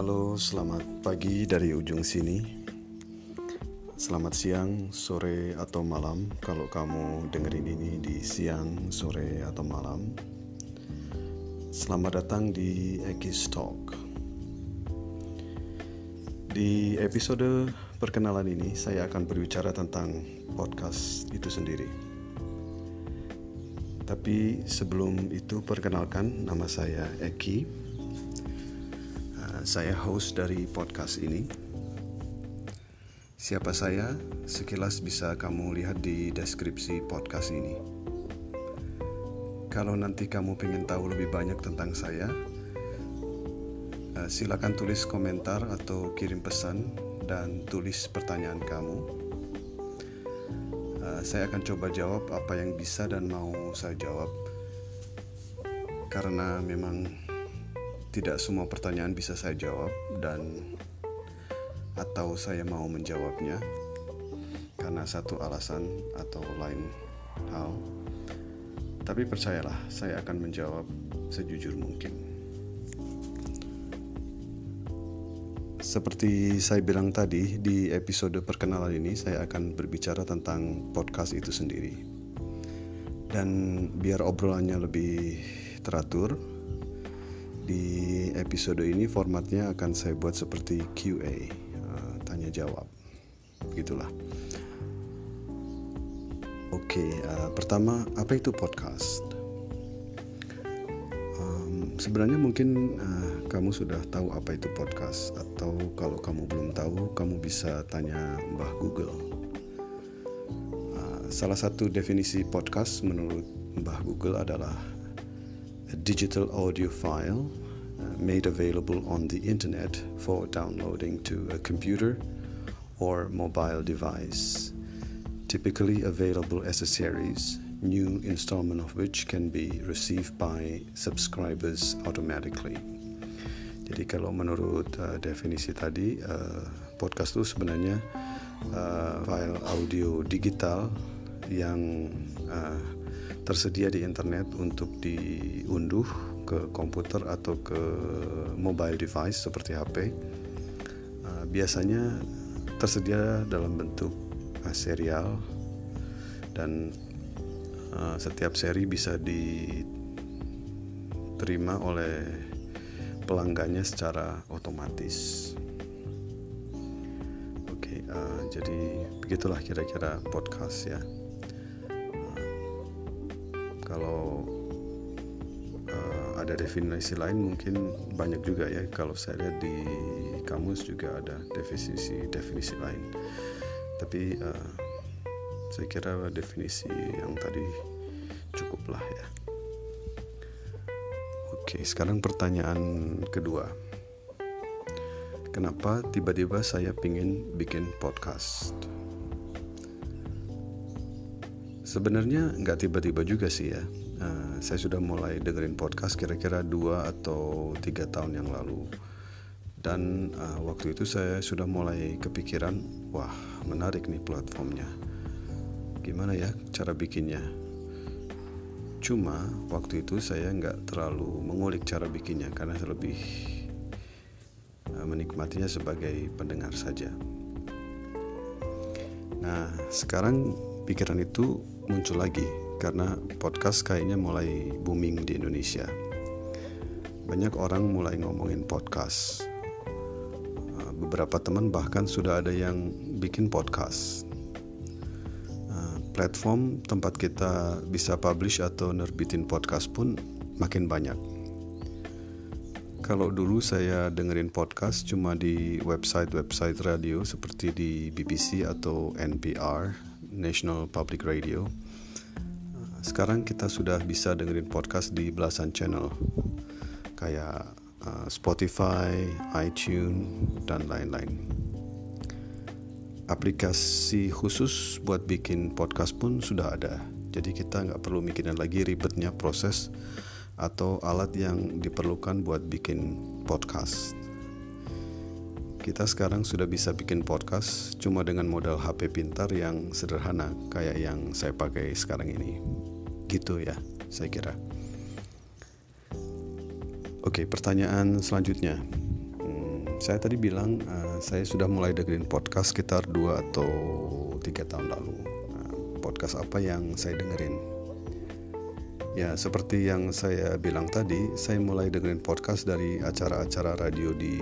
Halo, selamat pagi dari ujung sini. Selamat siang, sore, atau malam. Kalau kamu dengerin ini di siang, sore, atau malam, selamat datang di Ekis Talk. Di episode perkenalan ini, saya akan berbicara tentang podcast itu sendiri. Tapi sebelum itu, perkenalkan nama saya Eki saya host dari podcast ini. Siapa saya? Sekilas bisa kamu lihat di deskripsi podcast ini. Kalau nanti kamu ingin tahu lebih banyak tentang saya, eh, silakan tulis komentar atau kirim pesan dan tulis pertanyaan kamu. Eh, saya akan coba jawab apa yang bisa dan mau saya jawab, karena memang tidak semua pertanyaan bisa saya jawab dan atau saya mau menjawabnya karena satu alasan atau lain hal. Tapi percayalah, saya akan menjawab sejujur mungkin. Seperti saya bilang tadi, di episode perkenalan ini saya akan berbicara tentang podcast itu sendiri. Dan biar obrolannya lebih teratur, di episode ini formatnya akan saya buat seperti QA, uh, eh, tanya jawab. Begitulah. Oke, okay, uh, eh, pertama apa itu podcast? Um, sebenarnya mungkin uh, kamu sudah tahu apa itu podcast atau kalau kamu belum tahu, kamu bisa tanya Mbah Google. Salah satu definisi podcast menurut Mbah Google adalah a digital audio file uh, made available on the internet for downloading to a computer or mobile device, typically available as a series, new installment of which can be received by subscribers automatically. Jadi kalau menurut uh, definisi tadi, uh, podcast itu sebenarnya uh, file audio digital yang uh, tersedia di internet untuk diunduh ke komputer atau ke mobile device seperti HP. Uh, biasanya tersedia dalam bentuk uh, serial dan uh, setiap seri bisa diterima oleh pelanggannya secara otomatis. Oke, okay, uh, jadi begitulah kira-kira podcast ya kalau uh, ada definisi lain mungkin banyak juga ya. Kalau saya lihat di kamus juga ada definisi definisi lain. Tapi uh, saya kira definisi yang tadi cukuplah ya. Oke sekarang pertanyaan kedua. Kenapa tiba-tiba saya ingin bikin podcast Sebenarnya nggak tiba-tiba juga sih ya. Uh, saya sudah mulai dengerin podcast kira-kira dua atau tiga tahun yang lalu. Dan uh, waktu itu saya sudah mulai kepikiran, wah menarik nih platformnya. Gimana ya cara bikinnya? Cuma waktu itu saya nggak terlalu mengulik cara bikinnya karena saya lebih uh, menikmatinya sebagai pendengar saja. Nah sekarang pikiran itu muncul lagi karena podcast kayaknya mulai booming di Indonesia. Banyak orang mulai ngomongin podcast. Uh, beberapa teman bahkan sudah ada yang bikin podcast. Uh, platform tempat kita bisa publish atau nerbitin podcast pun makin banyak. Kalau dulu saya dengerin podcast cuma di website-website radio seperti di BBC atau NPR, National Public Radio sekarang kita sudah bisa dengerin podcast di belasan channel kayak uh, Spotify, iTunes, dan lain-lain. Aplikasi khusus buat bikin podcast pun sudah ada, jadi kita nggak perlu mikirin lagi ribetnya proses atau alat yang diperlukan buat bikin podcast. Kita sekarang sudah bisa bikin podcast cuma dengan modal HP pintar yang sederhana kayak yang saya pakai sekarang ini gitu ya saya kira oke pertanyaan selanjutnya hmm, saya tadi bilang uh, saya sudah mulai dengerin podcast sekitar 2 atau 3 tahun lalu. Uh, podcast apa yang saya dengerin? Ya, seperti yang saya bilang tadi, saya mulai dengerin podcast dari acara-acara radio di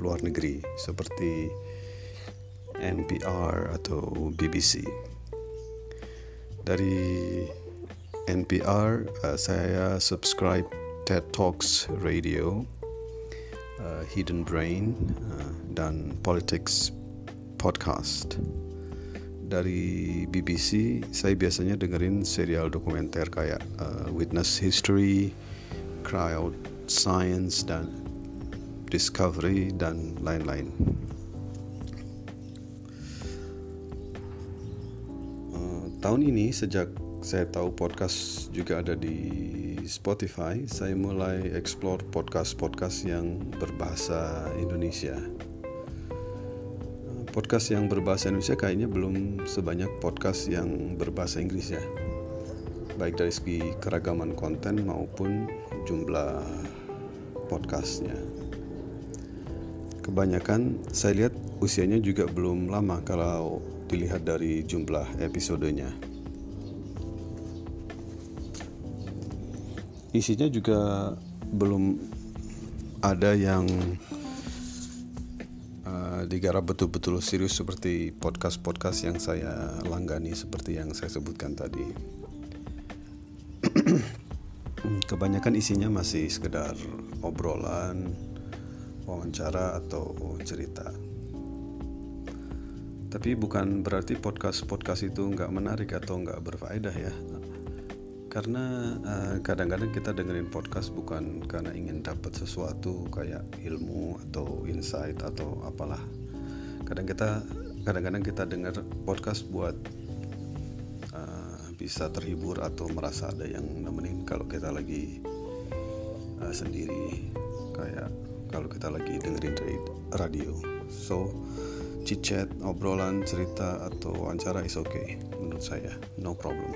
luar negeri seperti NPR atau BBC. Dari NPR uh, saya subscribe TED Talks Radio uh, Hidden Brain uh, dan Politics Podcast. Dari BBC saya biasanya dengerin serial dokumenter kayak uh, Witness History, Crowd Science dan Discovery dan lain-lain. Uh, tahun ini sejak saya tahu podcast juga ada di Spotify, saya mulai explore podcast-podcast yang berbahasa Indonesia. Podcast yang berbahasa Indonesia kayaknya belum sebanyak podcast yang berbahasa Inggris ya. Baik dari segi keragaman konten maupun jumlah podcastnya. Kebanyakan saya lihat usianya juga belum lama kalau dilihat dari jumlah episodenya. isinya juga belum ada yang uh, digarap betul-betul serius seperti podcast-podcast yang saya langgani seperti yang saya sebutkan tadi. Kebanyakan isinya masih sekedar obrolan, wawancara atau cerita. Tapi bukan berarti podcast-podcast itu nggak menarik atau nggak berfaedah ya. Karena uh, kadang-kadang kita dengerin podcast bukan karena ingin dapat sesuatu kayak ilmu atau insight atau apalah. Kadang kita kadang-kadang kita dengar podcast buat uh, bisa terhibur atau merasa ada yang nemenin kalau kita lagi uh, sendiri. Kayak kalau kita lagi dengerin radio. So chit chat obrolan cerita atau wawancara is okay menurut saya. No problem.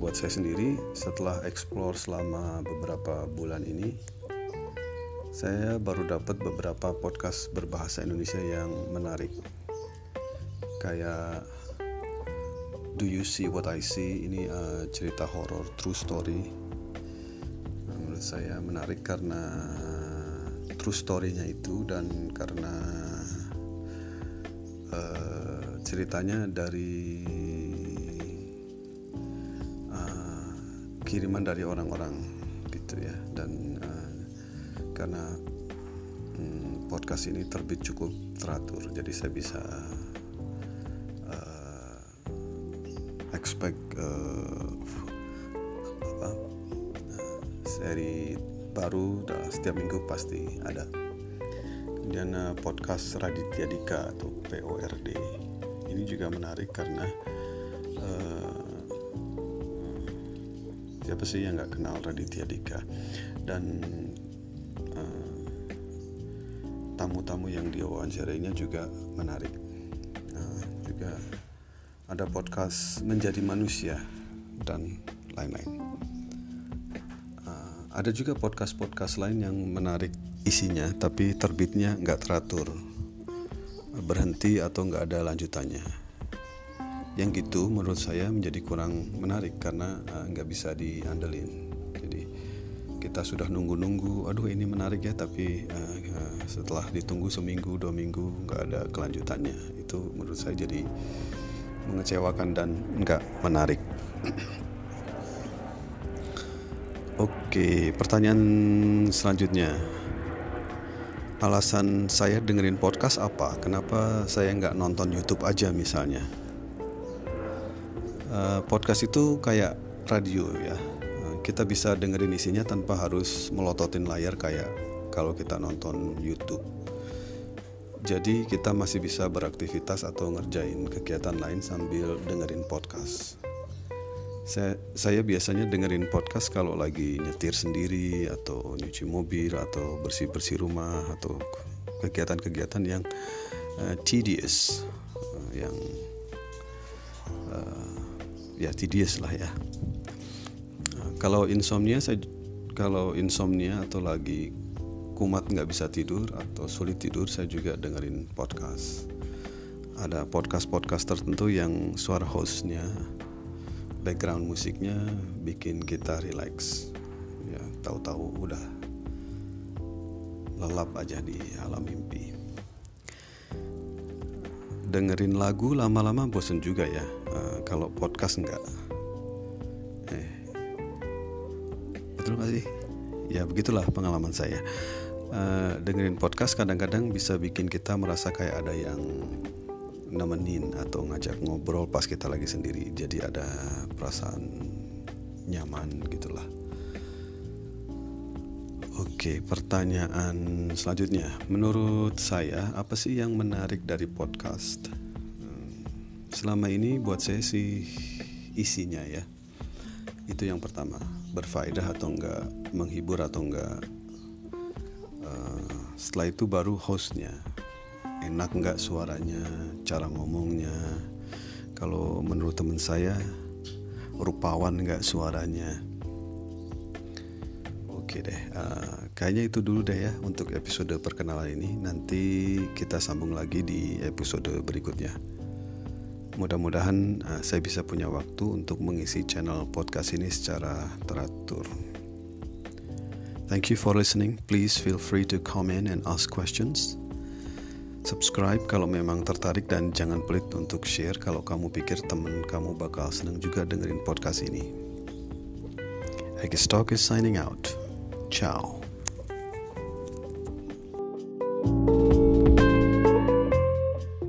Buat saya sendiri setelah explore selama beberapa bulan ini saya baru dapat beberapa podcast berbahasa Indonesia yang menarik. Kayak Do You See What I See? Ini uh, cerita horor true story saya menarik karena true story-nya itu dan karena uh, ceritanya dari kiriman dari orang-orang gitu ya. Dan uh, karena um, podcast ini terbit cukup teratur jadi saya bisa uh, expect uh, uh, seri baru setiap minggu pasti ada. Kemudian uh, podcast Raditya Dika atau PORD ini juga menarik karena uh, siapa sih yang nggak kenal Raditya Dika? Dan uh, tamu-tamu yang diwawancarainya juga menarik. Uh, juga ada podcast menjadi manusia dan lain-lain ada juga podcast-podcast lain yang menarik isinya tapi terbitnya nggak teratur. Berhenti atau nggak ada lanjutannya. Yang gitu menurut saya menjadi kurang menarik karena uh, nggak bisa diandelin. Jadi kita sudah nunggu-nunggu aduh ini menarik ya tapi uh, uh, setelah ditunggu seminggu dua minggu nggak ada kelanjutannya. Itu menurut saya jadi mengecewakan dan nggak menarik Oke, pertanyaan selanjutnya. Alasan saya dengerin podcast apa? Kenapa saya nggak nonton YouTube aja misalnya? Eh, podcast itu kayak radio ya uh, kita bisa dengerin isinya tanpa harus melototin layar kayak kalau kita nonton YouTube jadi kita masih bisa beraktivitas atau ngerjain kegiatan lain sambil dengerin podcast saya, saya biasanya dengerin podcast kalau lagi nyetir sendiri atau nyuci mobil atau bersih-bersih rumah atau kegiatan-kegiatan yang uh, tedious uh, yang uh, ya tedious lah ya. Nah, kalau insomnia saya kalau insomnia atau lagi kumat nggak bisa tidur atau sulit tidur saya juga dengerin podcast. Ada podcast-podcast tertentu yang suara hostnya background musiknya bikin kita relax. Ya tahu-tahu udah lelap aja di alam mimpi. Dengerin lagu lama-lama bosen juga ya. Uh, kalau podcast enggak. Eh betul nggak sih? Ya begitulah pengalaman saya. Uh, dengerin podcast kadang-kadang bisa bikin kita merasa kayak ada yang nemenin atau ngajak ngobrol pas kita lagi sendiri jadi ada perasaan nyaman gitulah Oke, pertanyaan selanjutnya. Menurut saya, apa sih yang menarik dari podcast? Hmm, selama ini buat saya sih isinya ya. Itu yang pertama, berfaedah atau enggak, menghibur atau enggak. Uh, setelah itu baru hostnya, enak enggak suaranya, cara ngomongnya. Kalau menurut teman saya, rupawan enggak suaranya Oke deh, uh, kayaknya itu dulu deh ya untuk episode perkenalan ini. Nanti kita sambung lagi di episode berikutnya. Mudah-mudahan uh, saya bisa punya waktu untuk mengisi channel podcast ini secara teratur. Thank you for listening. Please feel free to comment and ask questions. Subscribe kalau memang tertarik dan jangan pelit untuk share kalau kamu pikir teman kamu bakal senang juga dengerin podcast ini. Stock is signing out. Ciao.